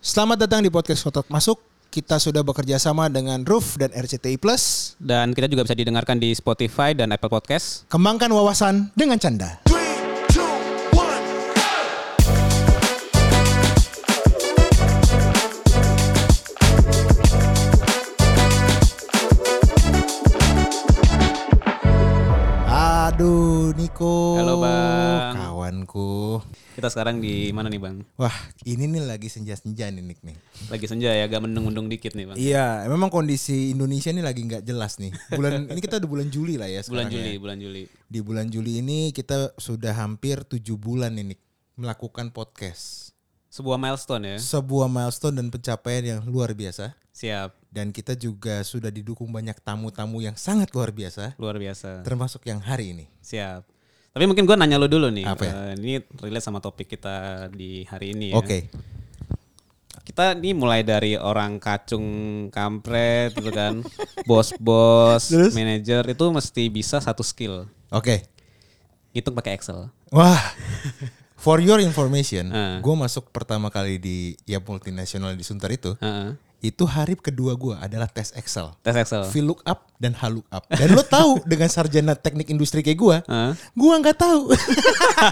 Selamat datang di podcast Kotak Masuk. Kita sudah bekerja sama dengan Roof dan RCTI Plus. Dan kita juga bisa didengarkan di Spotify dan Apple Podcast. Kembangkan wawasan dengan canda. Aduh, Niko. Halo, Bang. Kawanku. Kita sekarang di mana nih Bang? Wah, ini nih lagi senja-senja nih, Nik nih. Lagi senja ya, agak mendung-mendung dikit nih Bang. Iya, memang kondisi Indonesia ini lagi nggak jelas nih. Bulan ini kita udah bulan Juli lah ya Bulan Juli, ya. bulan Juli. Di bulan Juli ini kita sudah hampir tujuh bulan ini melakukan podcast. Sebuah milestone ya. Sebuah milestone dan pencapaian yang luar biasa. Siap, Dan kita juga sudah didukung banyak tamu-tamu yang sangat luar biasa. luar biasa. Termasuk yang hari ini. Siap. Tapi mungkin gua nanya lo dulu nih. Apa ya? Eh, ini relate sama topik kita di hari ini ya. Oke. Kita ini mulai dari orang kacung kampret gitu kan. Bos-bos, manajer itu mesti bisa satu skill. Oke. Hitung pakai Excel. Wah. For your information, Ah. gue masuk pertama kali di ya multinasional di Sunter itu. Heeh. Itu hari kedua gue adalah tes Excel. Tes Excel. VLOOKUP dan HLOOKUP. Dan lo tahu dengan sarjana teknik industri kayak gue, gue nggak tahu.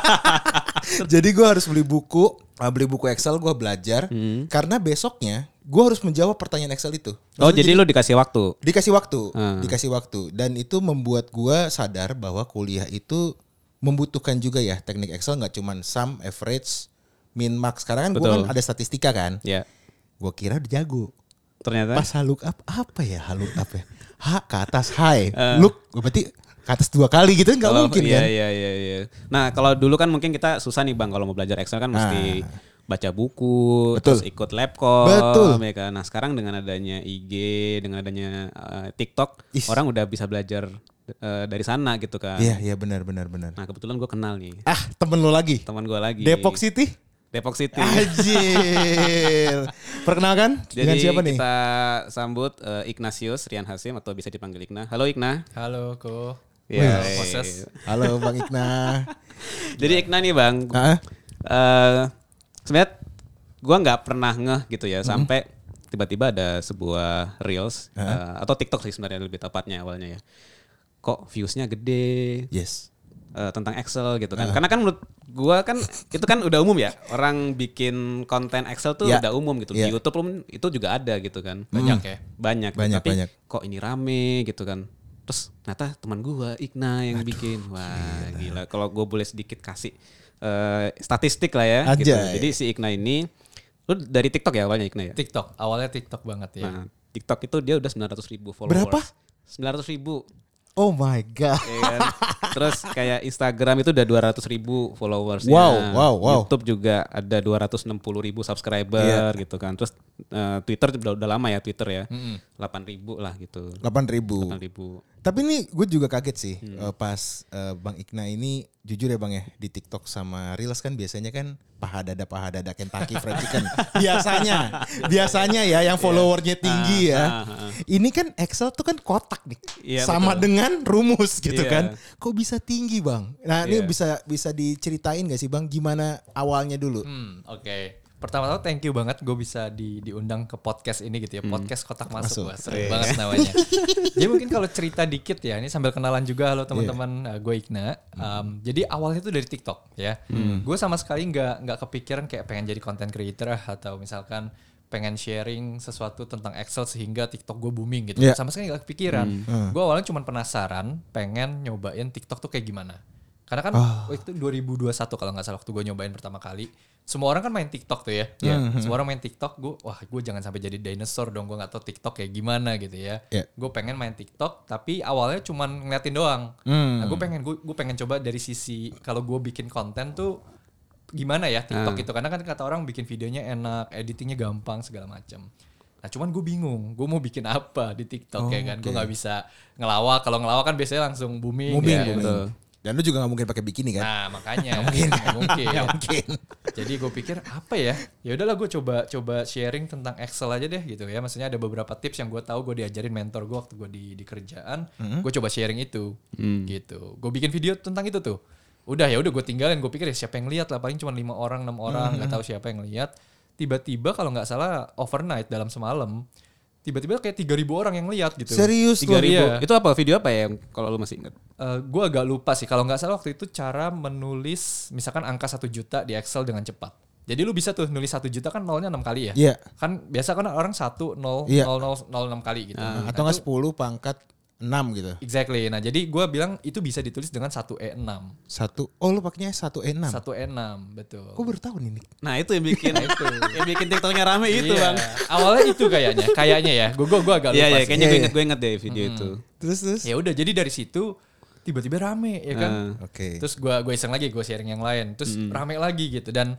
Jadi gue harus beli buku, uh, beli buku Excel, gue belajar. Karena besoknya gue harus menjawab pertanyaan Excel itu. Oh, Maksudnya jadi lo dikasih waktu. dikasih waktu, Hmm. dikasih waktu, dan itu membuat gue sadar bahwa kuliah itu membutuhkan juga ya teknik Excel nggak cuman sum, average, min, max. Sekarang kan gue kan ada statistika kan. Ya. Gue kira udah jago. Ternyata Pas look up apa ya look up ya? H ke atas high. Eh. Look berarti ke atas dua kali gitu nggak mungkin iya, kan? Iya iya iya. Nah kalau dulu kan mungkin kita susah nih bang kalau mau belajar Excel kan mesti baca buku, Ah. Betul. terus ikut labcom, Betul. ya kan. Nah sekarang dengan adanya IG, dengan adanya eh, TikTok, Is. orang udah bisa belajar eh, dari sana gitu kan. Iya iya benar benar benar. Nah kebetulan gue kenal nih Ah temen lo lagi. teman gue lagi. Depok City. Depok City. Anjir. Perkenalkan dengan Jadi siapa nih? kita sambut eh, Ignatius Rian Hasim atau bisa dipanggil Igna. Halo Igna. Halo, Ko. Ya. Halo Bang Ikna. Jadi Igna nih bang, sebenarnya gua nggak pernah ngeh gitu Mm-hmm. ya sampai tiba-tiba ada sebuah reels eh, atau TikTok sih sebenarnya lebih tepatnya awalnya ya. Kok viewsnya gede yes. Eh, tentang Excel gitu kan? Karena kan menurut gua kan itu kan udah umum ya orang bikin konten Excel tuh Ya. udah umum gitu Ya. di YouTube pun itu juga ada gitu kan. Banyak ya. Banyak. gitu. Banyak, Tapi banyak. kok ini rame gitu kan. Terus ternyata teman gua Igna yang bikin. Wah, gila. Kalau gua boleh sedikit kasih eh, statistik lah ya gitu. Anjay. Jadi si Igna ini lu dari TikTok ya awalnya Igna ya? TikTok. Awalnya TikTok banget ya. Nah, TikTok itu dia udah 900 ribu followers. Berapa? 900 ribu. Oh my god. ya kan? Terus kayak Instagram itu udah 200 ribu followers. Wow, wow, wow. YouTube juga ada 260 ribu subscriber Iya. gitu kan. Terus eh, Twitter udah, udah lama ya Twitter ya. 8 ribu lah gitu. 8 ribu. 8 ribu. Tapi ini gue juga kaget sih Hmm. eh, pas eh, Bang Ikna ini jujur ya Bang ya di TikTok sama Reels kan biasanya kan paha dada paha dada Kentucky Fried Chicken. biasanya, biasanya ya yang followernya tinggi ya. ah, ah, ah. Ini kan Excel tuh kan kotak nih, Iya, sama betul. dengan rumus gitu Iya. kan. Kok bisa tinggi Bang? Nah ini Iya. bisa bisa diceritain gak sih Bang gimana awalnya dulu? Hmm, oke. Pertama-tama thank you banget gue bisa di, diundang ke podcast ini gitu ya. Podcast Kotak Masuk. Masuk. Wah, Iya. seru banget namanya. Jadi mungkin kalau cerita dikit ya, ini sambil kenalan juga halo teman-teman Iya. uh, gue Igna. Um, Jadi awalnya itu dari TikTok ya. Gue sama sekali nggak nggak kepikiran kayak pengen jadi content creator ah, atau misalkan pengen sharing sesuatu tentang Excel sehingga TikTok gue booming gitu. Iya. Sama sekali nggak kepikiran. Gue awalnya cuma penasaran, pengen nyobain TikTok tuh kayak gimana. Karena kan waktu itu 2021 kalau nggak salah waktu gue nyobain pertama kali. Semua orang kan main TikTok tuh ya. Semua orang main TikTok. Gue wah gue jangan sampai jadi dinosaur dong. Gue nggak tahu TikTok kayak gimana gitu ya. Iya. Gue pengen main TikTok tapi awalnya cuman ngeliatin doang. Hmm. Nah gue pengen gue gue pengen coba dari sisi kalau gue bikin konten tuh gimana ya TikTok itu karena kan kata orang bikin videonya enak, editingnya gampang segala macam. Nah cuman gue bingung, gue mau bikin apa di TikTok ya kan? Gue nggak bisa ngelawak. Kalau ngelawak kan biasanya langsung booming. Booming, ya. booming. Dan lu juga gak mungkin pakai bikini kan? Nah makanya mungkin mungkin. Nggak mungkin. Jadi gue pikir apa ya? Ya udahlah gue coba coba sharing tentang Excel aja deh gitu ya. Maksudnya ada beberapa tips yang gue tahu gue diajarin mentor gue waktu gue di di kerjaan. Gue coba sharing itu gitu. Gue bikin video tentang itu tuh. Udah ya udah gue tinggalin. Gue pikir ya siapa yang lihat lah paling cuma lima orang enam orang nggak tahu siapa yang lihat. tiba-tiba kalau nggak salah overnight dalam semalam tiba-tiba kayak 3000 orang yang lihat gitu. Serius Tiga loh. ribu. Iya. Itu apa video apa ya yang kalau lu masih ingat? Eh, gue agak lupa sih kalau nggak salah waktu itu cara menulis misalkan angka satu juta di Excel dengan cepat. Jadi lu bisa tuh nulis satu juta kan nolnya enam kali ya. Iya. Kan biasa kan orang satu nol Iya. nol nol nol enam kali gitu. Nah, Atau nggak 10 pangkat 6 gitu. Exactly. Nah jadi gue bilang itu bisa ditulis dengan satu e 6 Satu. Oh lu pakainya 1E6. Satu e 6 betul. Kok baru tahu nih Nick? Nah itu yang bikin itu yang bikin TikToknya rame itu Iya. bang. Awalnya itu kayaknya, kayaknya ya. Gue gue agak lupa Iya iya sih. kayaknya Iya, gue iya. inget gue inget deh video itu. Terus terus. Ya udah jadi dari situ tiba-tiba rame ya kan. Nah, Oke. Terus gue gue iseng lagi, gue sharing yang lain. Terus rame lagi gitu dan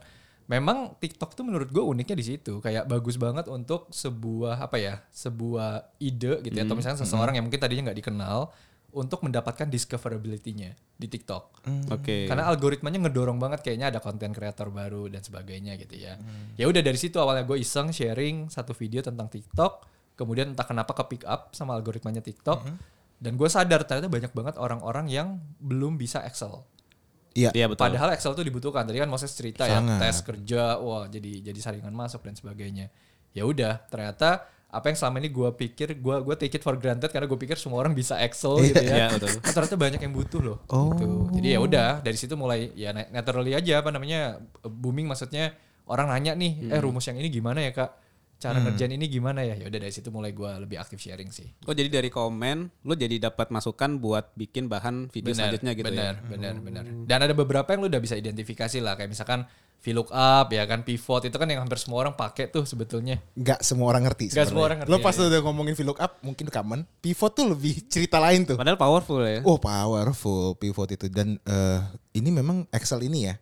memang TikTok tuh menurut gue uniknya di situ. Kayak bagus banget untuk sebuah apa ya, sebuah ide gitu ya. Atau misalnya seseorang yang mungkin tadinya nggak dikenal untuk mendapatkan discoverability-nya di TikTok. Oke. Karena algoritmanya ngedorong banget kayaknya ada konten kreator baru dan sebagainya gitu ya. Ya udah dari situ awalnya gue iseng sharing satu video tentang TikTok, kemudian entah kenapa ke pick up sama algoritmanya TikTok. Dan gue sadar ternyata banyak banget orang-orang yang belum bisa Excel. Iya. Iya betul. Padahal Excel tuh dibutuhkan. Tadi kan Moses cerita ya, Sangat. tes kerja, wah jadi jadi saringan masuk dan sebagainya. Ya udah, ternyata apa yang selama ini gue pikir, gue gue take it for granted karena gue pikir semua orang bisa Excel gitu ya. Iya betul. Nah, ternyata banyak yang butuh loh. Oh. Gitu. Jadi ya udah dari situ mulai ya na- naturally aja apa namanya booming maksudnya orang nanya nih, eh rumus yang ini gimana ya kak? Cara ngerjain ini gimana ya? Ya udah dari situ mulai gue lebih aktif sharing sih. Oh jadi dari komen lu jadi dapat masukan buat bikin bahan video selanjutnya gitu benar, ya. Benar, benar, Dan ada beberapa yang lu udah bisa identifikasi lah, kayak misalkan VLOOKUP ya kan, pivot itu kan yang hampir semua orang pakai tuh sebetulnya. Nggak semua orang ngerti. Nggak semua orang ngerti, Lo ya, pas iya. udah ngomongin VLOOKUP mungkin common. Pivot tuh lebih cerita lain tuh. Padahal powerful ya. Oh powerful pivot itu dan eh, ini memang Excel ini ya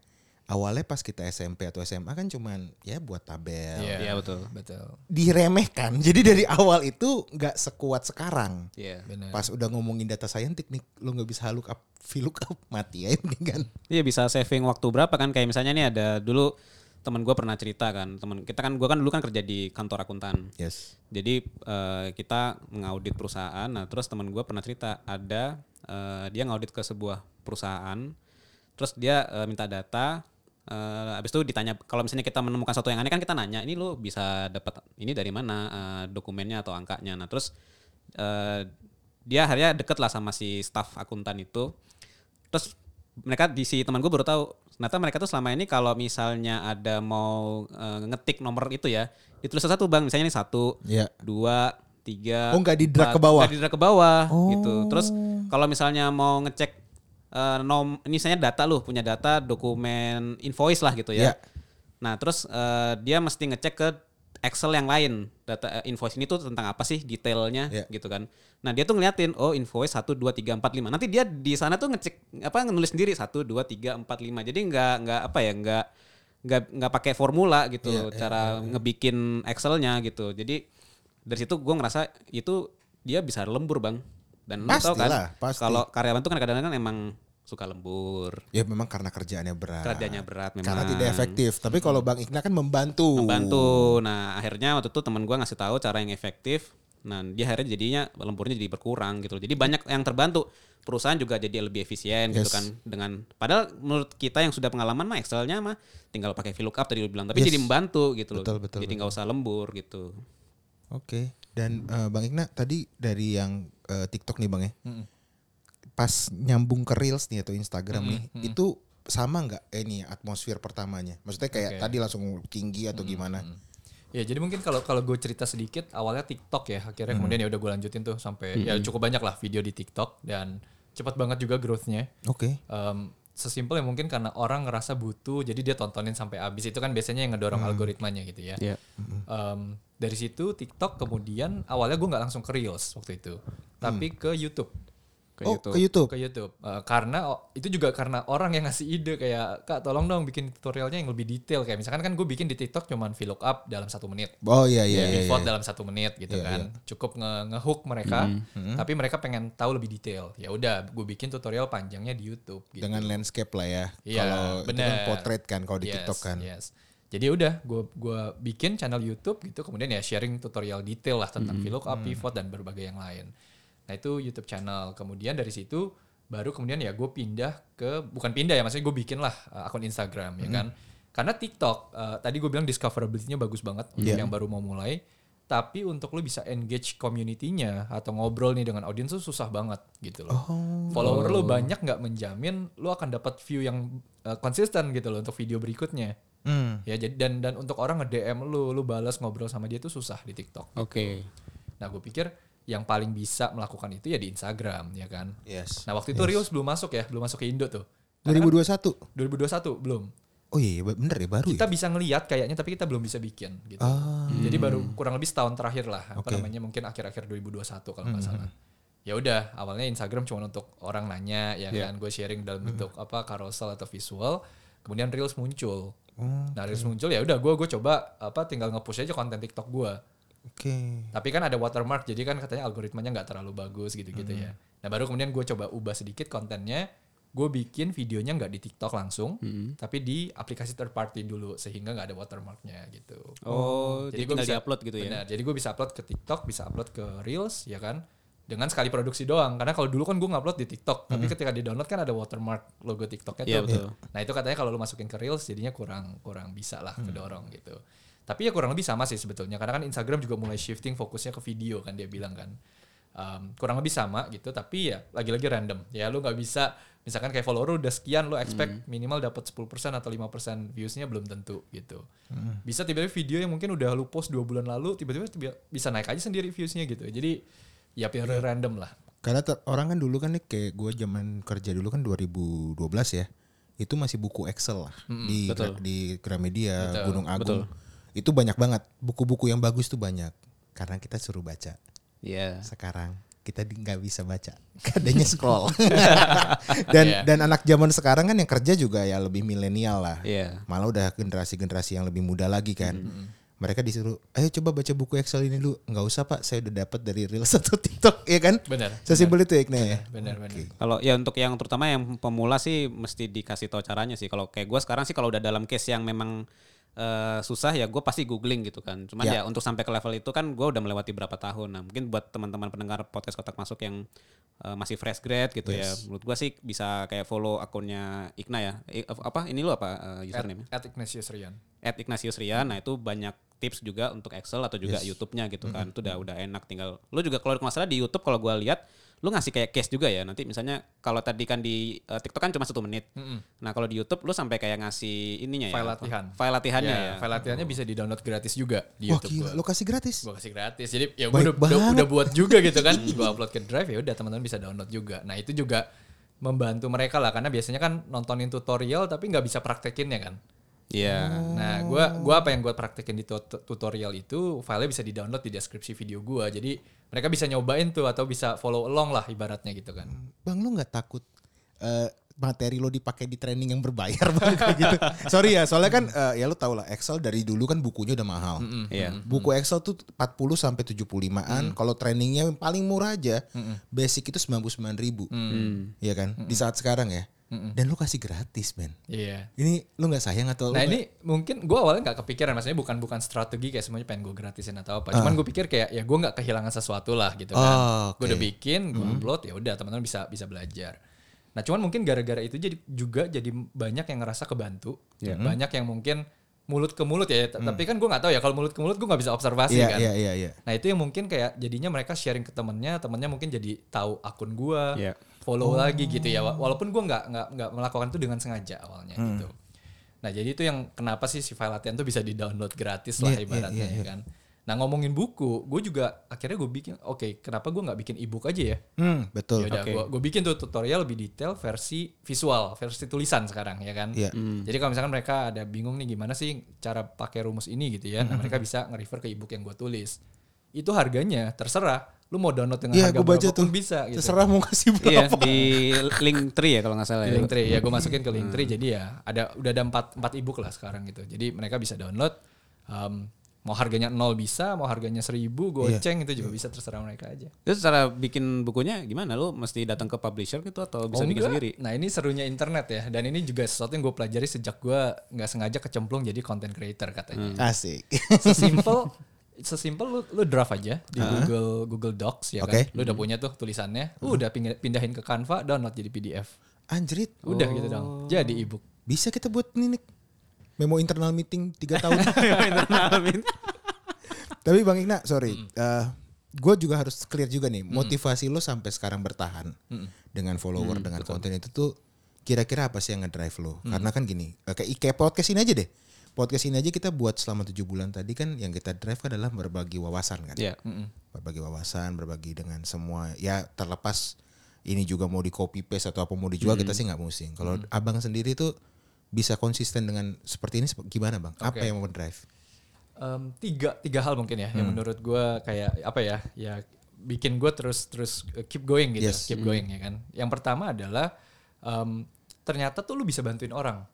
awalnya pas kita SMP atau SMA kan cuman ya buat tabel Iya betul. Betul. diremehkan jadi dari awal itu nggak sekuat sekarang Iya. Benar. pas udah ngomongin data scientist nih lo nggak bisa look up VLOOKUP mati ya ini kan Iya bisa saving waktu berapa kan kayak misalnya nih ada dulu teman gue pernah cerita kan teman kita kan gue kan dulu kan kerja di kantor akuntan yes jadi eh, kita mengaudit perusahaan nah terus teman gue pernah cerita ada eh, dia ngaudit ke sebuah perusahaan terus dia eh, minta data eh, habis itu ditanya kalau misalnya kita menemukan sesuatu yang aneh kan kita nanya ini lo bisa dapat ini dari mana? Eh, dokumennya atau angkanya? Nah terus eh, dia akhirnya deket lah sama si staff akuntan itu. Terus mereka di si teman gue baru tahu ternyata mereka tuh selama ini kalau misalnya ada mau eh, ngetik nomor itu ya ditulis satu bang misalnya ini satu ya dua tiga Oh, nggak di-drag empat. ke bawah? nggak di-drag ke bawah gitu. Terus kalau misalnya mau ngecek eh, nom ini misalnya data lu punya data dokumen invoice lah gitu ya. Nah terus eh, dia mesti ngecek ke Excel yang lain. Data eh, invoice ini tuh tentang apa sih detailnya Iya. gitu kan. Nah dia tuh ngeliatin oh invoice satu dua tiga empat lima. Nanti dia di sana tuh ngecek apa nulis sendiri satu dua tiga empat lima. Jadi nggak nggak apa ya nggak nggak nggak pakai formula gitu Iya, iya, cara ngebikin Excelnya gitu. Jadi dari situ gue ngerasa itu dia bisa lembur bang dan lu tau kan pasti. kalau karyawan tuh kan kadang-kadang kan emang suka lembur. Ya memang karena kerjaannya berat. Kerjanya berat memang. karena tidak efektif. Tapi kalau Bang Ikna kan membantu. Membantu. Nah akhirnya waktu itu teman gue ngasih tahu cara yang efektif. Nah dia akhirnya jadinya lemburnya jadi berkurang gitu jadi banyak yang terbantu. Perusahaan juga jadi lebih efisien gitu Yes. kan. Dengan padahal menurut kita yang sudah pengalaman mah Excelnya mah tinggal pakai VLOOKUP tadi lu bilang. Tapi Yes. jadi membantu gitu loh. Betul, betul, jadi nggak usah lembur gitu. Oke. Dan eh, Bang Ikna tadi dari yang eh, TikTok nih Bang ya. Pas nyambung ke Reels nih atau Instagram nih, itu sama nggak eh, ini atmosfer pertamanya? Maksudnya kayak Oke. tadi langsung tinggi atau gimana? Ya jadi mungkin kalau kalau gue cerita sedikit awalnya TikTok ya akhirnya kemudian ya udah gue lanjutin tuh sampai ya cukup banyak lah video di TikTok dan cepat banget juga growth-nya. Oke. Em, sesimpel ya mungkin karena orang ngerasa butuh jadi dia tontonin sampai habis itu kan biasanya yang ngedorong algoritmanya gitu ya. Iya. Em, dari situ TikTok kemudian awalnya gue nggak langsung ke Reels waktu itu tapi ke YouTube ke oh, YouTube. ke YouTube. ke YouTube Eh, karena oh, itu juga karena orang yang ngasih ide kayak kak tolong dong bikin tutorialnya yang lebih detail kayak misalkan kan gue bikin di TikTok cuman VLOOKUP dalam satu menit Oh iya iya ya, iya. pivot iya. dalam satu menit gitu Iya, kan cukup nge ngehook mereka tapi mereka pengen tahu lebih detail ya udah gue bikin tutorial panjangnya di YouTube gitu. Dengan landscape lah ya. Iya, kalau itu kan portrait kan kalau di Yes, TikTok kan. yes. Jadi udah gue gua bikin channel YouTube gitu kemudian ya sharing tutorial detail lah tentang VLOOKUP, pivot dan berbagai yang lain. Nah itu YouTube channel. Kemudian dari situ baru kemudian ya gue pindah ke bukan pindah ya maksudnya gue bikin lah uh, akun Instagram ya kan. Karena TikTok eh, tadi gue bilang discoverability-nya bagus banget untuk Iya. yang baru mau mulai. Tapi untuk lu bisa engage community-nya atau ngobrol nih dengan audiens tuh susah banget gitu loh. Follower lu banyak nggak menjamin lu akan dapat view yang eh, konsisten gitu loh untuk video berikutnya. Hmm. Ya jadi dan dan untuk orang nge-DM lu, lu balas ngobrol sama dia itu susah di TikTok. Oke. Nah, gue pikir yang paling bisa melakukan itu ya di Instagram, ya kan? Yes. Nah, waktu itu Reels belum masuk ya, belum masuk ke Indo tuh. 2021. 2021 belum. Oh iya, iya, bener ya baru Kita ya. bisa ngelihat kayaknya tapi kita belum bisa bikin gitu. Ah. Jadi baru kurang lebih setahun terakhir lah, apa Oke. namanya mungkin akhir-akhir 2021 kalau nggak salah. Ya udah, awalnya Instagram cuma untuk orang nanya ya Iya. kan, gue sharing dalam bentuk apa carousel atau visual. Kemudian Reels muncul. Oh, Nah, Reels muncul ya udah gue gue coba apa tinggal nge-push aja konten TikTok gue. Oke. Tapi kan ada watermark, jadi kan katanya algoritmanya nggak terlalu bagus gitu-gitu ya. Nah baru kemudian gue coba ubah sedikit kontennya, gue bikin videonya nggak di TikTok langsung, tapi di aplikasi third party dulu sehingga nggak ada watermarknya gitu. Oh, jadi, gua tinggal diupload gitu ya. Benar, jadi gue bisa upload ke TikTok, bisa upload ke Reels, ya kan? Dengan sekali produksi doang. Karena kalau dulu kan gue ngupload di TikTok, tapi ketika di download kan ada watermark logo TikToknya Iya, tuh. betul. Nah itu katanya kalau lu masukin ke Reels jadinya kurang kurang bisa lah kedorong gitu. Tapi ya kurang lebih sama sih sebetulnya karena kan Instagram juga mulai shifting fokusnya ke video kan dia bilang kan. Um, kurang lebih sama gitu tapi ya lagi-lagi random ya lu nggak bisa misalkan kayak follower lu udah sekian lu expect minimal dapat 10% atau 5% viewsnya belum tentu gitu bisa tiba-tiba video yang mungkin udah lu post dua bulan lalu tiba-tiba tiba- bisa naik aja sendiri viewsnya gitu jadi ya pure random lah Karena ter- orang kan dulu kan nih kayak gue zaman kerja dulu kan 2012 ya. Itu masih buku Excel lah di betul. Gra- di Gramedia, Betul, Gunung Agung. Itu banyak banget. Buku-buku yang bagus tuh banyak. Karena kita suruh baca. Iya. Sekarang kita nggak bisa baca. Adanya scroll. dan Iya. dan anak zaman sekarang kan yang kerja juga ya lebih milenial lah. Iya. Malah udah generasi-generasi yang lebih muda lagi kan. Mereka disuruh, ayo coba baca buku Excel ini dulu. Nggak usah pak, saya udah dapat dari Reels atau TikTok, ya kan? benar Sesimpel itu ya. benar benar Kalau ya untuk yang terutama yang pemula sih mesti dikasih tahu caranya sih. Kalau kayak gue sekarang sih kalau udah dalam case yang memang eh, susah ya gue pasti googling gitu kan. Cuman Ya. ya, untuk sampai ke level itu kan gue udah melewati berapa tahun. Nah mungkin buat teman-teman pendengar podcast kotak masuk yang eh, masih fresh grade gitu ya. Menurut gue sih bisa kayak follow akunnya Ikna ya. I- apa ini lu apa eh, username? at, at Ignatius Rian at Ignatius Rian. Nah itu banyak tips juga untuk Excel atau juga YouTube-nya gitu kan. Itu udah udah enak tinggal. Lu juga kalau nggak salah di YouTube kalau gua lihat lu ngasih kayak case juga ya. Nanti misalnya kalau tadi kan di eh, TikTok kan cuma satu menit. Nah kalau di YouTube lu sampai kayak ngasih ininya ya. File apa? latihan. File latihannya Ya, ya. file latihannya bisa di download gratis juga di Wah YouTube gila, gua. lo kasih gratis. Gua kasih gratis. Jadi ya Baik udah, udah, udah buat juga gitu kan. Gua upload ke Drive ya udah teman-teman bisa download juga. Nah, itu juga membantu mereka lah karena biasanya kan nontonin tutorial tapi nggak bisa praktekinnya kan. Iya. Nah, gua gua apa yang gua praktekin di tut- tutorial itu filenya bisa di-download di deskripsi video gua. Jadi mereka bisa nyobain tuh atau bisa follow along lah ibaratnya gitu kan. Bang lo nggak takut eh, materi lo dipakai di training yang berbayar bang kayak gitu? Sorry ya, soalnya kan eh, ya lo tau lah Excel dari dulu kan bukunya udah mahal. Iya. Buku Excel tuh 40 sampai 75-an. Kalau trainingnya paling murah aja, basic itu 99 ribu. Iya kan? Di saat sekarang ya. Dan lu kasih gratis, men. Iya. Ini lu nggak sayang atau Nah ini mungkin gue awalnya nggak kepikiran, maksudnya bukan bukan strategi kayak semuanya pengen gue gratisin atau apa. Cuman gue pikir kayak ya gue nggak kehilangan sesuatu lah gitu kan. Oh, Gue oke. udah bikin, gue upload ya udah teman-teman bisa bisa belajar. Nah cuman mungkin gara-gara itu jadi juga jadi banyak yang ngerasa kebantu, banyak yang mungkin mulut ke mulut ya. T- Tapi kan gue nggak tahu ya kalau mulut ke mulut gue nggak bisa observasi Iya, kan. iya, iya, iya. Nah itu yang mungkin kayak jadinya mereka sharing ke temennya, temennya mungkin jadi tahu akun gua, Iya. Follow lagi gitu ya. Wa- Walaupun gua nggak nggak nggak melakukan itu dengan sengaja awalnya Hmm. gitu. Nah jadi itu yang kenapa sih si file latihan tuh bisa di download gratis lah Iya, iya, ibaratnya iya, ya kan. Nah ngomongin buku, gue juga akhirnya gue bikin, oke kenapa gue nggak bikin ebook aja ya? Hmm, betul. Ya udah, Oke. gue bikin tuh tutorial lebih detail versi visual, versi tulisan sekarang ya kan. Iya. Jadi kalau misalkan mereka ada bingung nih gimana sih cara pakai rumus ini gitu ya, nah mereka bisa nge-refer ke ebook yang gue tulis. Itu harganya terserah, lu mau download dengan Iya, harga gue baca tuh. bisa gitu. Terserah mau kasih Iya berapa. di link tree ya kalau nggak salah Di ya. link tree ya gue masukin ke link tree jadi ya ada udah ada empat empat ebook lah sekarang gitu. Jadi mereka bisa download. um, mau harganya nol bisa, mau harganya seribu Iya. goceng itu juga bisa terserah mereka aja. Terus cara bikin bukunya gimana? Lu mesti datang ke publisher gitu atau bisa Oh, bikin enggak. sendiri? Nah ini serunya internet ya. Dan ini juga sesuatu yang gue pelajari sejak gue nggak sengaja kecemplung jadi content creator katanya. Asik. Sesimpel, sesimpel lu, lu draft aja di Google Google Docs ya Oke. kan. Lu udah punya tuh tulisannya. Udah pindah- pindahin ke Canva, download jadi PDF. Anjrit. Udah gitu dong. Jadi ebook. Bisa kita buat ini nih. memo internal meeting tiga tahun. Tapi Bang Igna, sorry, gue juga harus clear juga nih, motivasi lo sampai sekarang bertahan dengan follower, dengan konten itu tuh kira-kira apa sih yang ngedrive lo? Karena kan gini, eh, kayak kayak podcast ini aja deh. Podcast ini aja kita buat selama tujuh bulan tadi kan yang kita drive kan adalah berbagi wawasan kan. Iya. Berbagi wawasan, berbagi dengan semua. Ya terlepas ini juga mau di copy paste atau apa mau dijual kita sih nggak pusing. Kalau abang sendiri tuh bisa konsisten dengan seperti ini gimana bang? Apa Oke. yang mau drive? Em, tiga tiga hal mungkin ya yang menurut gue kayak apa ya ya bikin gue terus terus uh, keep going gitu Yes. keep going ya kan yang pertama adalah em, ternyata tuh lu bisa bantuin orang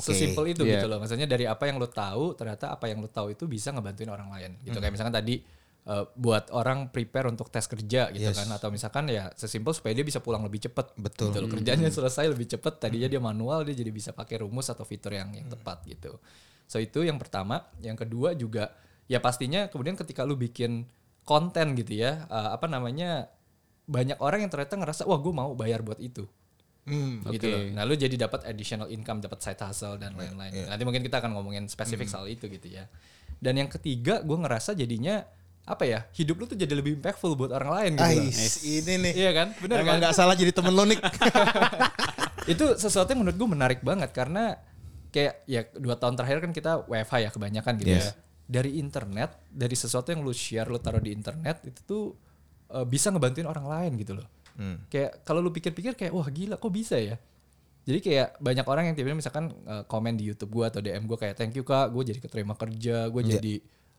Oke. sesimpel itu Iya. gitu loh maksudnya dari apa yang lo tahu ternyata apa yang lo tahu itu bisa ngebantuin orang lain gitu kayak misalkan tadi uh, buat orang prepare untuk tes kerja gitu Yes. kan atau misalkan ya sesimpel supaya dia bisa pulang lebih cepat Betul. gitu loh. kerjanya selesai lebih cepat tadinya dia manual dia jadi bisa pakai rumus atau fitur yang yang tepat gitu so itu yang pertama yang kedua juga ya pastinya kemudian ketika lu bikin konten gitu ya uh, apa namanya banyak orang yang ternyata ngerasa wah gue mau bayar buat itu Hmm. gitu loh. Nah lu jadi dapat additional income, dapat side hustle dan lain-lain. Nanti mungkin kita akan ngomongin spesifik soal itu gitu ya. Dan yang ketiga, gue ngerasa jadinya apa ya hidup lu tuh jadi lebih impactful buat orang lain gitu. Ais, ini nih. Iya kan, Emang kan? nggak salah jadi temen lo nih. itu sesuatu yang menurut gue menarik banget karena kayak ya dua tahun terakhir kan kita WFH ya kebanyakan gitu Yes. ya. Dari internet, dari sesuatu yang lu share, lu taruh di internet itu tuh uh, bisa ngebantuin orang lain gitu loh. Kayak kalau lu pikir-pikir kayak wah gila kok bisa ya. Jadi kayak banyak orang yang tiba-tiba misalkan uh, komen di YouTube gua atau DM gua kayak thank you kak, gue jadi keterima kerja, gue jadi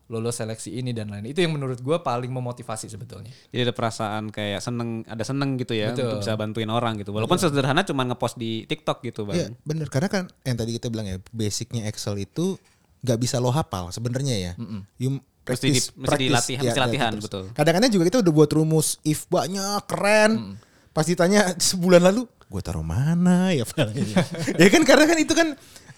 lolos seleksi ini dan lain. Itu yang menurut gua paling memotivasi sebetulnya. Jadi ada perasaan kayak seneng, ada seneng gitu ya Betul. untuk bisa bantuin orang gitu. Walaupun sederhana cuma ngepost di TikTok gitu Iya bang. bener karena kan yang tadi kita bilang ya basicnya Excel itu nggak bisa lo hafal sebenarnya ya. You Mesti di- practice, mesti practice, dilatih- ya, mesti latihan, terus. betul. Kadang-kadang juga kita udah buat rumus if banyak keren. Pas ditanya sebulan lalu, gue taruh mana ya filenya? ya kan karena kan itu kan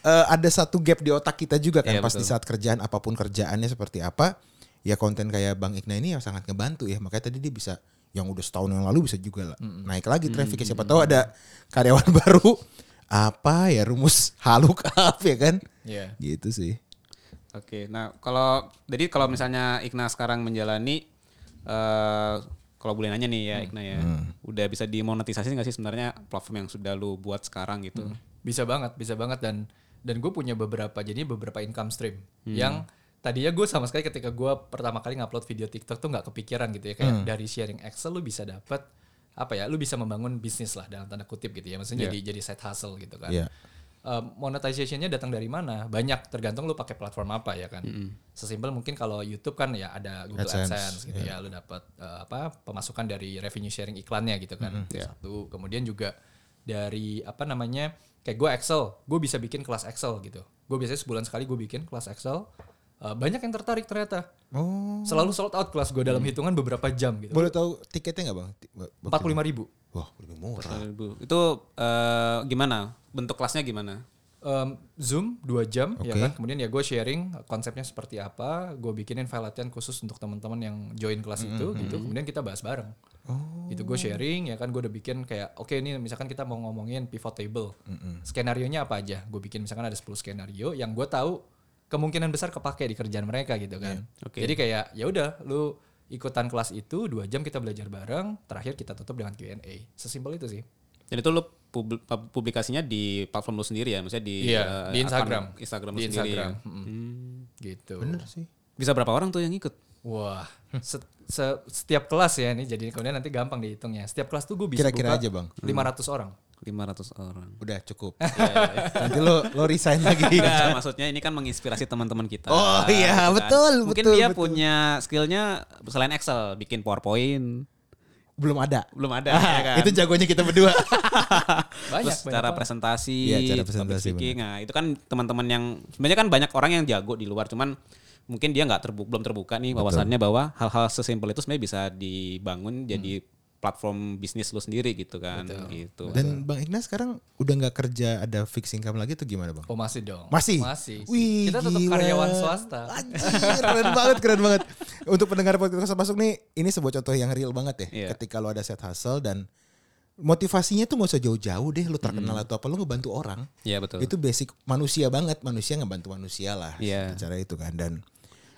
eh, ada satu gap di otak kita juga kan Iya, pas di betul. saat kerjaan apa pun kerjaannya seperti apa. Ya konten kayak Bang Ikna ini yang sangat ngebantu ya. Makanya tadi dia bisa yang udah setahun yang lalu bisa juga lah. naik lagi trafficnya siapa tahu ada karyawan baru apa ya rumus haluk up ya kan Iya. gitu sih Oke, nah kalau jadi kalau misalnya Ikna sekarang menjalani eh kalau boleh nanya nih ya Ikna ya, udah bisa dimonetisasi nggak sih sebenarnya platform yang sudah lu buat sekarang gitu? Bisa banget, bisa banget dan dan gue punya beberapa jadi beberapa income stream yang tadinya gue sama sekali ketika gue pertama kali ngupload video TikTok tuh nggak kepikiran gitu ya kayak dari sharing Excel lu bisa dapat apa ya lu bisa membangun bisnis lah dalam tanda kutip gitu ya maksudnya jadi jadi side hustle gitu kan. Iya. Um, monetization-nya datang dari mana? Banyak tergantung lu pakai platform apa ya kan. Sesimpel mungkin kalau YouTube kan ya ada Google AdSense, AdSense, gitu ya lu dapat uh, apa pemasukan dari revenue sharing iklannya gitu kan. Itu Satu. Kemudian juga dari apa namanya? Kayak gue Excel, gue bisa bikin kelas Excel gitu. Gue biasanya sebulan sekali gue bikin kelas Excel. Uh, banyak yang tertarik ternyata. oh Selalu sold out kelas gue dalam hitungan beberapa jam gitu. boleh tahu tiketnya nggak bang Empat puluh lima ribu. Wah lebih murah. Ibu, Itu eh, gimana? Bentuk kelasnya gimana? Um, Zoom dua jam ya Oke. kan? Kemudian ya gue sharing konsepnya seperti apa. Gue bikinin file latihan khusus untuk teman-teman yang join kelas itu gitu. kemudian kita bahas bareng. Gitu gue sharing ya kan? Gue udah bikin kayak oke ini misalkan kita mau ngomongin pivot table. Skenario nya apa aja? Gue bikin misalkan ada 10 skenario yang gue tahu kemungkinan besar kepake di kerjaan mereka gitu kan? Oke. jadi kayak ya udah lu ikutan kelas itu dua jam kita belajar bareng terakhir kita tutup dengan Q&A sesimpel itu sih Dan itu pub- publikasinya di platform lu sendiri ya, maksudnya di Iya, eh, di Instagram. Instagram lu Di sendiri. Instagram. ya? Mm-mm. Hmm. gitu bener sih Bisa berapa orang tuh yang ikut? Wah, se- se- setiap kelas ya ini jadi kemudian nanti gampang dihitungnya. Setiap kelas tuh gue bisa Kira-kira buka aja, Bang. 500 orang. 500 orang. udah cukup nanti lo lo resign lagi Enggak, maksudnya ini kan menginspirasi teman-teman kita. Oh, iya, gitu betul, Mungkin betul, dia betul. punya skillnya selain Excel, bikin PowerPoint. belum ada Belum ada ya kan? itu jagonya kita berdua Banyak, Terus banyak cara banget. presentasi, Iya, cara public presentasi, speaking. Nah, itu kan teman-teman yang sebenarnya kan banyak orang yang jago di luar, cuman mungkin dia nggak terbuka belum terbuka nih wawasannya bahwa hal-hal sesimpel itu sebenarnya bisa dibangun jadi platform bisnis lu sendiri gitu kan gitu. dan bang Ignas sekarang udah nggak kerja ada fixed income lagi tuh gimana bang Oh masih dong. Masih? Masih. Wih, Kita tetap gila. karyawan swasta. Anjir, keren banget, keren banget. Untuk pendengar podcast masuk nih, ini sebuah contoh yang real banget ya. Iya. Ketika lo ada set hustle dan motivasinya tuh nggak usah jauh-jauh deh lu terkenal atau apa lu ngebantu orang Iya betul. itu basic manusia banget manusia ngebantu manusia lah Iya. cara itu kan dan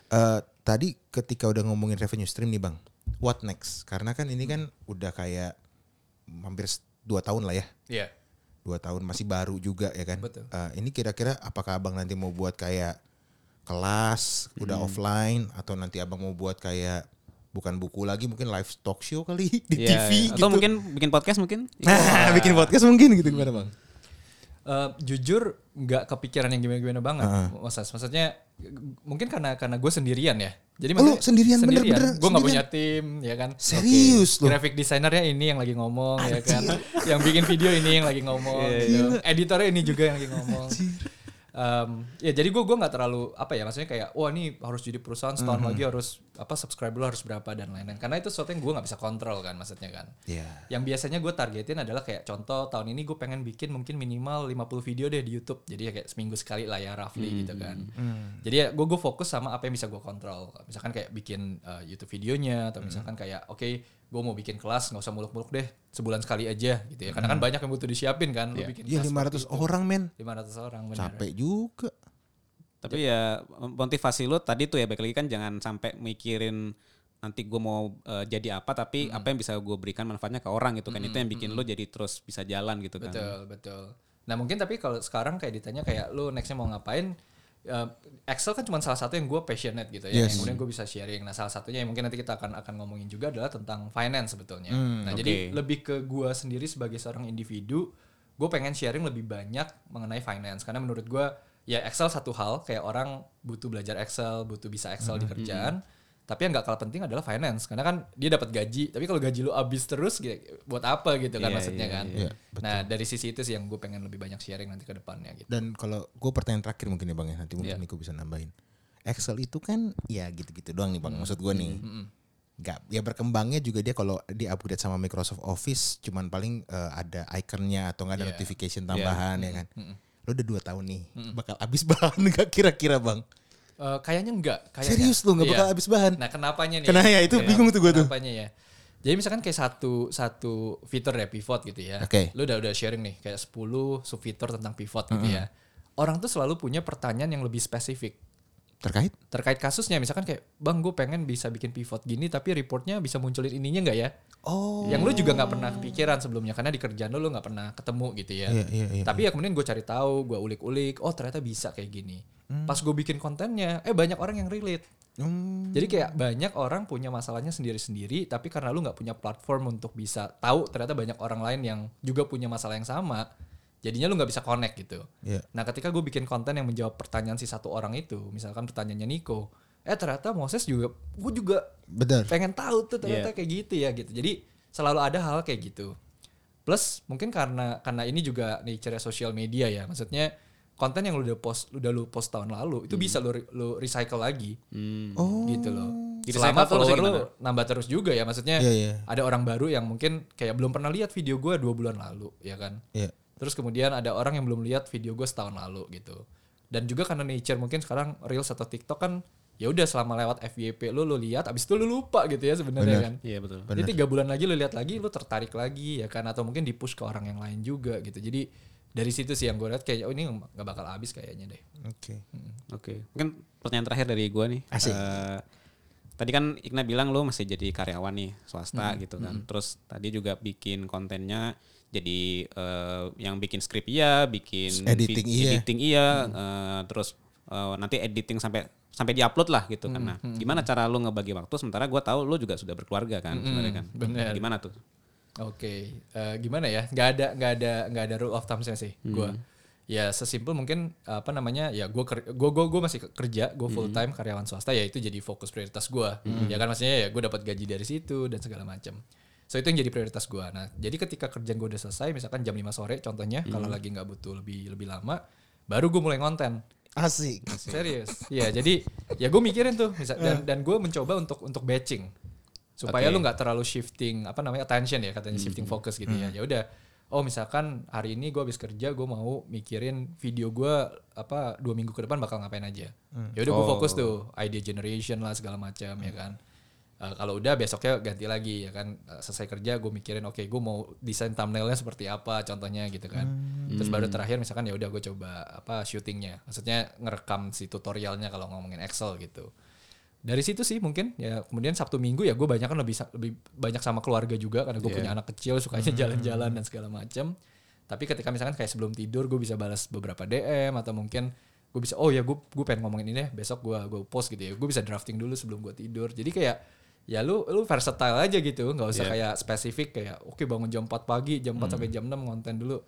eh, tadi ketika udah ngomongin revenue stream nih bang what next? Karena kan ini kan udah kayak hampir dua tahun lah ya. Iya. dua tahun masih baru juga ya kan? Betul. Eh, ini kira-kira apakah abang nanti mau buat kayak kelas udah offline atau nanti abang mau buat kayak bukan buku lagi mungkin live talk show kali di Iya, TV Atau gitu? mungkin bikin podcast mungkin? nah bikin podcast mungkin gitu gimana bang Eh, jujur nggak kepikiran yang gimana-gimana banget, Mas. Maksudnya mungkin karena karena gue sendirian ya. Jadi Oh, lu maksudnya sendirian, bener-bener Gue nggak punya sendirian? tim, ya kan. Serius lu? Graphic desainernya ini yang lagi ngomong, ya kan. yang bikin video ini yang lagi ngomong. gitu. Editornya ini juga yang lagi ngomong. Em, ya jadi gue gue nggak terlalu apa ya maksudnya kayak wah ini harus jadi perusahaan setahun Mhm. lagi harus apa subscriber lo harus berapa dan lain-lain. Karena itu sesuatu yang gue nggak bisa kontrol kan maksudnya kan. Iya. yang biasanya gue targetin adalah kayak contoh tahun ini gue pengen bikin mungkin minimal 50 video deh di YouTube. Jadi ya kayak seminggu sekali lah ya roughly gitu kan. Jadi ya gue gue fokus sama apa yang bisa gue kontrol. Misalkan kayak bikin uh, YouTube videonya atau misalkan kayak oke gue mau bikin kelas nggak usah muluk-muluk deh sebulan sekali aja gitu ya. Karena kan banyak yang butuh disiapin kan lu bikin Iya kelas 500 orang men. 500 orang bener. Capek juga. Tapi ya motivasi lu tadi tuh ya balik lagi kan jangan sampai mikirin nanti gue mau eh, jadi apa tapi apa yang bisa gue berikan manfaatnya ke orang gitu kan. Itu yang bikin lu jadi terus bisa jalan gitu kan. Betul, betul. Nah mungkin tapi kalau sekarang kayak ditanya kayak lu nextnya mau ngapain, eh, Excel kan cuma salah satu yang gue passionate gitu ya, Yes. yang kemudian gue bisa sharing. Nah salah satunya yang mungkin nanti kita akan akan ngomongin juga adalah tentang finance sebetulnya. nah jadi oke. lebih ke gue sendiri sebagai seorang individu, gue pengen sharing lebih banyak mengenai finance karena menurut gue ya Excel satu hal kayak orang butuh belajar Excel, butuh bisa Excel di kerjaan. Tapi yang gak kalah penting adalah finance karena kan dia dapat gaji. Tapi kalau gaji lu habis terus gitu, buat apa gitu kan Iya, maksudnya iya, kan. iya. Nah dari sisi itu sih yang gue pengen lebih banyak sharing nanti ke depannya gitu. dan kalau gue pertanyaan terakhir mungkin ya bang ya nanti mungkin Iya. Niko bisa nambahin Excel itu kan ya gitu-gitu doang nih bang maksud gue nih nggak ya berkembangnya juga dia kalau di upgrade sama Microsoft Office cuman paling eh, ada iconnya atau nggak ada Iya. notification tambahan ya kan lo udah dua tahun nih bakal habis bahan nggak kira-kira bang Eh, kayaknya enggak. Kayaknya. serius lo nggak Iya. bakal habis bahan Nah kenapanya nih? Kenapa ya? Itu bingung tuh gua tuh. Kenapanya ya? Jadi misalkan kayak satu satu fitur ya pivot gitu ya. Oke. Lu udah udah sharing nih kayak 10 sub fitur tentang pivot gitu ya. Orang tuh selalu punya pertanyaan yang lebih spesifik terkait terkait kasusnya misalkan kayak bang gue pengen bisa bikin pivot gini tapi reportnya bisa munculin ininya nggak ya oh yang lu juga nggak pernah kepikiran sebelumnya karena di kerjaan lu lu nggak pernah ketemu gitu ya Iya, iya, iya, tapi ya kemudian gue cari tahu gue ulik-ulik oh ternyata bisa kayak gini Hmm. pas gue bikin kontennya eh banyak orang yang relate Hmm. jadi kayak banyak orang punya masalahnya sendiri-sendiri tapi karena lu nggak punya platform untuk bisa tahu ternyata banyak orang lain yang juga punya masalah yang sama jadinya lu nggak bisa connect gitu Iya. Nah ketika gue bikin konten yang menjawab pertanyaan si satu orang itu, misalkan pertanyaannya Nico, eh ternyata Moses juga, gue juga benar pengen tahu tuh ternyata Iya. kayak gitu ya gitu. Jadi selalu ada hal kayak gitu. Plus mungkin karena karena ini juga nature social media ya, maksudnya konten yang lu udah post udah lu post tahun lalu itu bisa lu lu recycle lagi Hmm. oh gitu loh. Selama ya follower lu gimana? nambah terus juga ya, maksudnya Iya, iya. ada orang baru yang mungkin kayak belum pernah lihat video gue dua bulan lalu, ya kan? Iya. Terus kemudian ada orang yang belum lihat video gue setahun lalu gitu. Dan juga karena nature mungkin sekarang Reels atau TikTok kan ya udah selama lewat FYP lu lu lihat abis itu lu lupa gitu ya sebenarnya kan. Iya betul. Jadi tiga bulan lagi lu lihat lagi lu tertarik lagi ya kan atau mungkin di push ke orang yang lain juga gitu. Jadi dari situ sih yang gue lihat kayak oh ini nggak bakal habis kayaknya deh. oke Oke, mungkin pertanyaan terakhir dari gua nih. Asik. Eh, tadi kan Ikna bilang lu masih jadi karyawan nih swasta gitu kan. Terus tadi juga bikin kontennya jadi eh, yang bikin skrip iya, bikin Editing vid- iya. editing iya, eh, terus eh, nanti editing sampai sampai diupload lah gitu kan. Nah, gimana cara lu ngebagi waktu sementara gua tahu lu juga sudah berkeluarga kan sebenarnya kan. bener. Gimana tuh? Oke, eh, gimana ya? Nggak ada nggak ada nggak ada rule of thumbsnya sih. Gua ya sesimpel mungkin apa namanya ya gue gue gue gue masih kerja gue full time karyawan swasta ya itu jadi fokus prioritas gue ya kan maksudnya ya gue dapat gaji dari situ dan segala macam so itu yang jadi prioritas gue nah jadi ketika kerjaan gue udah selesai misalkan jam 5 sore contohnya kalau lagi nggak butuh lebih lebih lama baru gue mulai konten asik Serius. Iya, jadi ya gue mikirin tuh misal, dan dan gue mencoba untuk untuk batching supaya Oke. lu nggak terlalu shifting apa namanya attention ya katanya shifting focus gitu ya. Ya udah. Oh misalkan hari ini gue habis kerja gue mau mikirin video gue apa dua minggu ke depan bakal ngapain aja. Ya udah gue Oh. fokus tuh idea generation lah segala macam ya kan. Uh, kalau udah besoknya ganti lagi ya kan? Uh, selesai kerja gue mikirin oke gue mau desain thumbnailnya seperti apa contohnya gitu kan. Terus baru terakhir misalkan ya udah gue coba apa syutingnya. Maksudnya ngerekam si tutorialnya kalau ngomongin Excel gitu. Dari situ sih mungkin ya kemudian Sabtu Minggu ya gue banyak kan lebih lebih banyak sama keluarga juga karena gue punya anak kecil sukanya jalan-jalan dan segala macam tapi ketika misalkan kayak sebelum tidur gue bisa balas beberapa DM atau mungkin gue bisa oh ya gue gue pengen ngomongin ini deh, besok gue gue post gitu ya. Gue bisa drafting dulu sebelum gue tidur. Jadi kayak ya lu lu versatile aja gitu. Nggak usah Iya. kayak spesifik kayak oke bangun jam 4 pagi jam 4 sampai jam 6 konten dulu.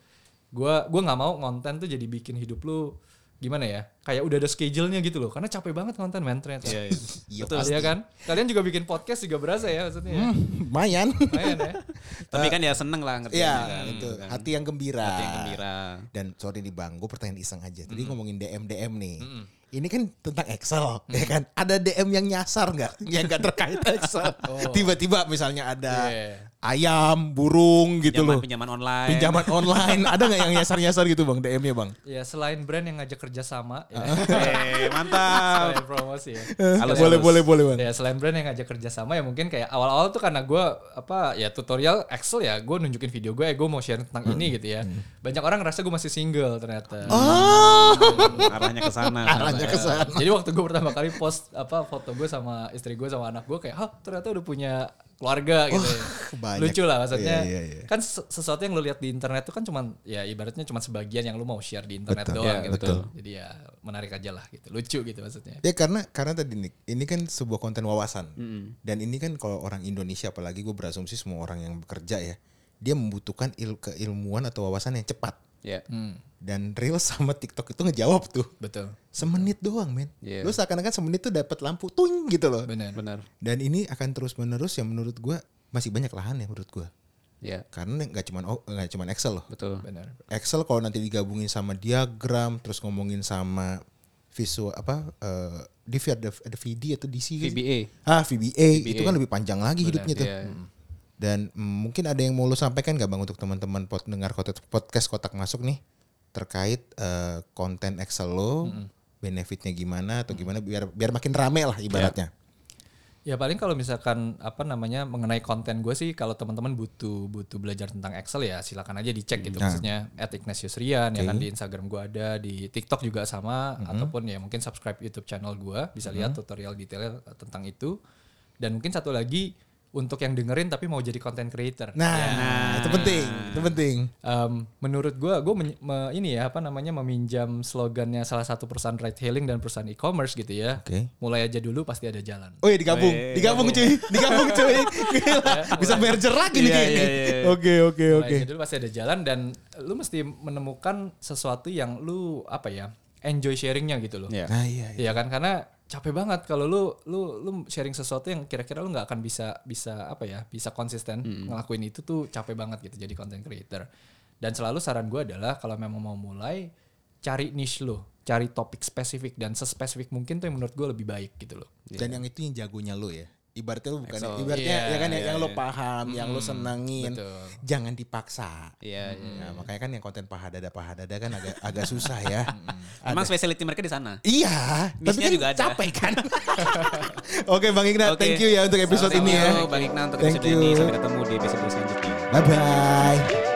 Gua gua nggak mau konten tuh jadi bikin hidup lu gimana ya kayak udah ada schedule-nya gitu loh karena capek banget konten men ternyata Iya, iya. Iya, Betul ya kan kalian juga bikin podcast juga berasa ya maksudnya ya. Lumayan. Lumayan ya Tapi kan ya seneng lah ngerti Iya, kan. itu. Kan. Hati yang gembira. Hati yang gembira. Dan sorry nih Bang, gue pertanyaan iseng aja. Tadi ngomongin DM DM nih. Ini kan tentang Excel, ya kan? Ada DM yang nyasar nggak? Yang nggak terkait Excel. Tiba-tiba misalnya ada Iya. Ayam, burung gitu Pinjaman, loh. pinjaman online. Pinjaman online. Ada nggak yang nyasar-nyasar gitu Bang DM-nya Bang? ya selain brand yang ngajak kerja sama ya, Eh, mantap. selain promosi ya Halus, boleh, halus. boleh, boleh Bang. Ya selain brand yang ngajak kerja sama ya mungkin kayak awal-awal tuh karena gue apa ya tutorial Excel ya gue nunjukin video gue ya gue mau share tentang ini gitu ya. Banyak orang ngerasa gue masih single ternyata. Oh, Arahnya ke sana. arahnya ke sana. Jadi waktu gue pertama kali post apa foto gue sama istri gue sama anak gue kayak, oh ternyata udah punya keluarga gitu. ya. banyak. Lucu lah maksudnya. Iya, iya, iya. Kan ses- sesuatu yang lu lihat di internet tuh kan cuman ya ibaratnya cuma sebagian yang lu mau share di internet Betul. doang Iya, gitu. betul. Jadi ya menarik aja lah gitu. Lucu gitu maksudnya. Ya karena karena tadi nih, ini kan sebuah konten wawasan. Dan ini kan kalau orang Indonesia apalagi gue berasumsi semua orang yang bekerja ya, dia membutuhkan il keilmuan atau wawasan yang cepat. Ya. Hmm, Dan Reels sama TikTok itu ngejawab tuh. betul. Semenit doang men. Iya. Lu seakan-akan semenit tuh dapat lampu tuing gitu loh. Benar. Benar. Dan ini akan terus menerus yang menurut gua masih banyak lahan ya menurut gua. Ya. Karena nggak cuman oh, nggak cuman Excel loh. Betul. Benar. Excel kalau nanti digabungin sama diagram terus ngomongin sama visual apa eh DV ada ada VD atau DC gitu. VBA. Ah VBA, itu kan lebih panjang lagi hidupnya tuh. Iya. Dan mm, mungkin ada yang mau lu sampaikan gak bang untuk teman-teman pot dengar podcast kotak masuk nih? Terkait eh, konten Excel lo, benefitnya gimana atau gimana biar biar makin rame lah ibaratnya. Ya paling kalau misalkan apa namanya mengenai konten gue sih kalau teman-teman butuh butuh belajar tentang Excel ya silakan aja dicek gitu. Nah. maksudnya at Ignatius Rian ya kan di Instagram gue ada di TikTok juga sama ataupun ya mungkin subscribe YouTube channel gue bisa lihat tutorial detail tentang itu. Dan mungkin satu lagi untuk yang dengerin tapi mau jadi content creator. Nah, itu penting, itu penting. Em, menurut gue, gue ini ya apa namanya meminjam slogannya salah satu perusahaan ride hailing dan perusahaan e-commerce gitu ya. Oke. Mulai aja dulu pasti ada jalan. Oh ya digabung, Weh. digabung cuy, digabung cuy. Gila, bisa merger lagi nih Iya, kayaknya. iya, iya. Oke oke Mulai oke. aja dulu pasti ada jalan dan lu mesti menemukan sesuatu yang lu apa ya enjoy sharingnya gitu loh. Iya. Nah iya. iya. Iya kan karena capek banget kalau lu lu lu sharing sesuatu yang kira-kira lu nggak akan bisa bisa apa ya bisa konsisten ngelakuin itu tuh capek banget gitu jadi content creator. Dan selalu saran gue adalah kalau memang mau mulai cari niche lu, cari topik spesifik dan sespesifik mungkin tuh yang menurut gue lebih baik gitu loh. Dan yang itu yang jagonya lo ya. Ibaratnya lu bukan Excel. ibaratnya Iya, ya kan ya, iya, yang lo iya. paham, yang lo senengin. betul. Jangan dipaksa. Iya. iya. Nah, makanya kan yang konten paha dada paha dada kan agak agak susah ya. Emang specialty mereka di sana. Iya, tapi kan juga ada. capek kan. Oke Bang Ignat, Oke. thank you ya untuk episode Thank ini ya. Bang Iqna untuk Thank episode ini. you. Sampai ketemu di episode selanjutnya. Bye bye.